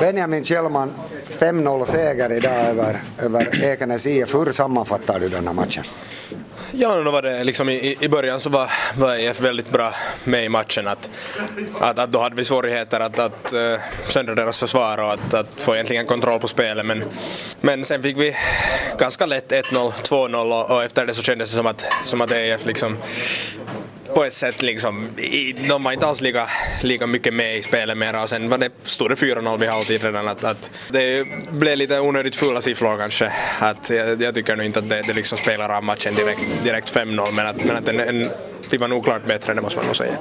Benjamin Kjellman, 5-0 seger idag över, över Ekenäs IF. Hur sammanfattar du den här matchen? Ja, då var det liksom i, i början så var, var EF väldigt bra med i matchen. Att, att, att då hade vi svårigheter att, att uh, söndra deras försvar och att, att få egentligen kontroll på spelet. Men, men sen fick vi ganska lätt 1-0, 2-0 och, och efter det så kändes det som att, som att EF liksom på ett sätt liksom, de var inte alls lika, lika mycket med i spelet mera och sen var det, stod det 4-0 vid halvtid redan att, att det blev lite onödigt fulla siffror kanske. Att jag, jag tycker nog inte att det, det liksom spelar av matchen direkt, direkt 5-0 men att, men att en, en, vi var nog klart bättre, det måste man nog säga.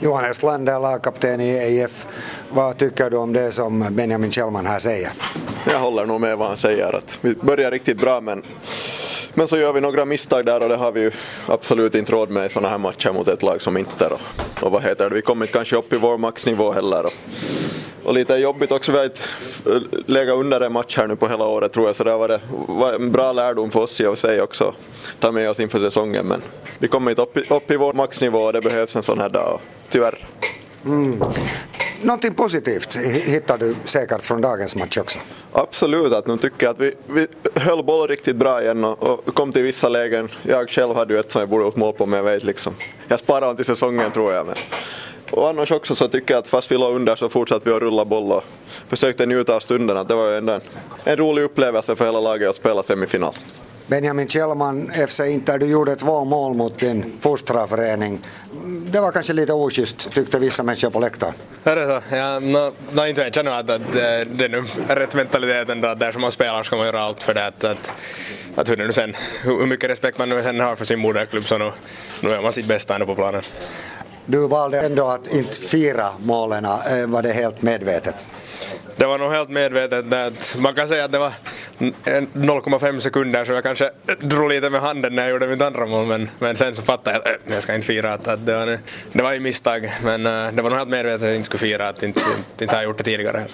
Johan Estlander, lagkapten i EIF. Vad tycker du om det som Benjamin Kjellman här säger? Jag håller nog med vad han säger. Att vi börjar riktigt bra men men så gör vi några misstag där och det har vi ju absolut inte råd med i sådana här matcher mot ett lag som inte och, och vad heter det, vi kommer inte kanske upp i vår maxnivå heller. Och, och lite jobbigt också, vi har inte eh, legat under en match här nu på hela året tror jag, så det har varit, var en bra lärdom för oss i och sig också, ta med oss inför säsongen. Men vi kommer inte upp i, upp i vår maxnivå och det behövs en sån här dag, tyvärr. Mm. Någonting positivt hittar du säkert från dagens match också? Absolut, att nu tycker jag att vi, vi höll boll riktigt bra igen och, och, kom till vissa lägen. Jag själv hade ju ett som jag borde gjort mål på men jag vet liksom. Jag sparar honom till säsongen tror jag. Men. Och annars också så tycker jag att fast vi låg under så fortsatte vi att rulla boll och försökte njuta av stunden. Att det var ju ändå en, en rolig upplevelse för hela laget att spela semifinal. Benjamin Kjellman, FC Inter, du gjorde två mål mot din fostrarförening. Det var kanske lite oschysst tyckte vissa människor på läktaren. Är det så? Ja, no, no, inte vet jag nog att, att det, det är nu rätt mentaliteten då, att där som man spelar ska man göra allt för det. Att, att, att hur, nu sen, hur mycket respekt man nu sen har för sin moderklubb så nu, nu gör man sitt bästa ändå på planen. Du valde ändå att inte fira målen, eh, var det helt medvetet? det var nog helt medvetet. Att man kan säga att det var 0,5 sekunder så jag kanske drog lite med handen när jag gjorde mitt andra mål men, men sen så fattade jag att äh, jag ska inte fira. Att, att det, var, det var ett misstag men äh, det var nog helt medvetet att jag inte skulle fira att inte, inte, inte har gjort det tidigare.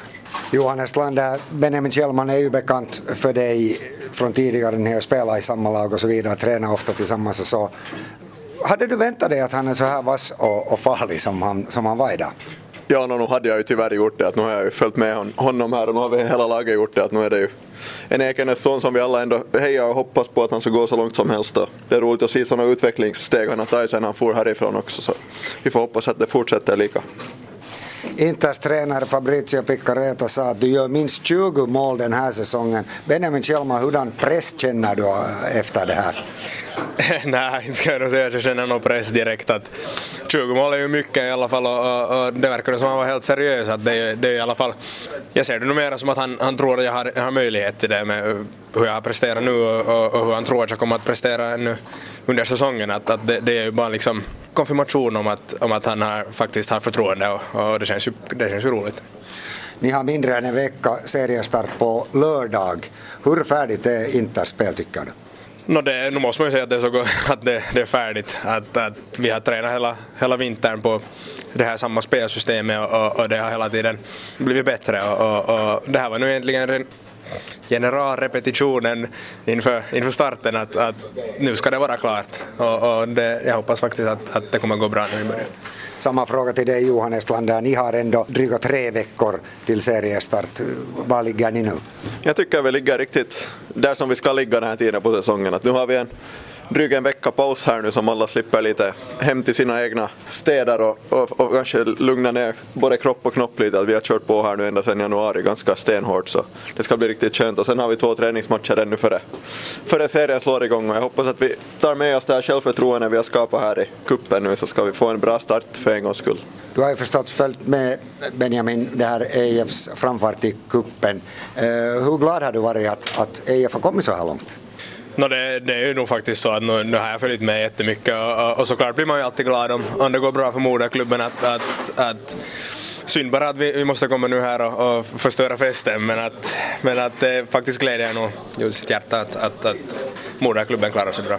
Johan Estlander, äh, Benjamin Kjellman är ju bekant för dig från tidigare när jag spelade i samma lag och så vidare, tränar ofta tillsammans och så. Hade du väntat dig att han är så här vass och, och farlig som han, som han var idag? Ja, no, nu hade jag ju tyvärr gjort det. Att nu har jag ju följt med honom här och nu har vi hela laget gjort det. Att nu är det ju en Ekenässon som vi alla ändå hejar och hoppas på att han ska gå så långt som helst. Och det är roligt att se sådana utvecklingssteg han har tagit sen han for härifrån också. Så vi får hoppas att det fortsätter lika. Inters tränare Fabrizio Piccareta sa att du gör minst 20 mål den här säsongen. Benjamin Kjellman, hurdan press känner du eh, efter det här? Nej, inte ska jag nog säga att jag känner någon press direkt. Att 20 mål är ju mycket i alla fall och, och, och det verkar som att han var helt seriös. Att det, det är i alla fall, jag ser det nog mer som att han, han tror att jag har, jag har möjlighet till det med hur jag har presterat nu och, och, hur han tror att jag kommer att prestera ännu under säsongen. Att, att det, det är ju bara liksom konfirmation om att, om att han har, faktiskt har förtroende och, och det, känns ju, det känns ju roligt. Ni har mindre än en vecka seriestart på lördag. Hur färdigt är Inters spel tycker du? No det, nu måste man ju säga att det är, så, att det, det är färdigt. Att, att vi har tränat hela, hela vintern på det här samma spelsystemet och, och, och det har hela tiden blivit bättre. Och, och, och det här var nu egentligen generalrepetitionen inför, inför starten att, att nu ska det vara klart. Och, och det, jag hoppas faktiskt att, att det kommer gå bra nu i början. Samma fråga till dig Johan Estlander. Ni har ändå dryga tre veckor till seriestart. Var ligger ni nu? Jag tycker vi ligger riktigt där som vi ska ligga den här tiden på säsongen. Att nu har vi en dryg en vecka paus här nu som alla slipper lite hem till sina egna städer och, och, och kanske lugna ner både kropp och knopp lite. Att vi har kört på här nu ända sedan januari ganska stenhårt så det ska bli riktigt skönt. Och sen har vi två träningsmatcher ännu före, före serien slår igång och jag hoppas att vi tar med oss det här självförtroendet vi har skapat här i kuppen nu så ska vi få en bra start för en gångs skull. Du har ju förstås följt med Benjamin, det här EIFs framfart i kuppen. Uh, hur glad har du varit att, att EIF har kommit så här långt? No, det, det, är ju nog faktiskt så att nu, nu har jag följt med jättemycket och, och såklart blir man ju alltid glad om, om det går bra för moderklubben att, att, att Synd bara att vi, vi måste komma nu här och, och förstöra festen men att, men att det faktiskt glädjer nog just hjärta att, att, att moderklubben klarar sig bra.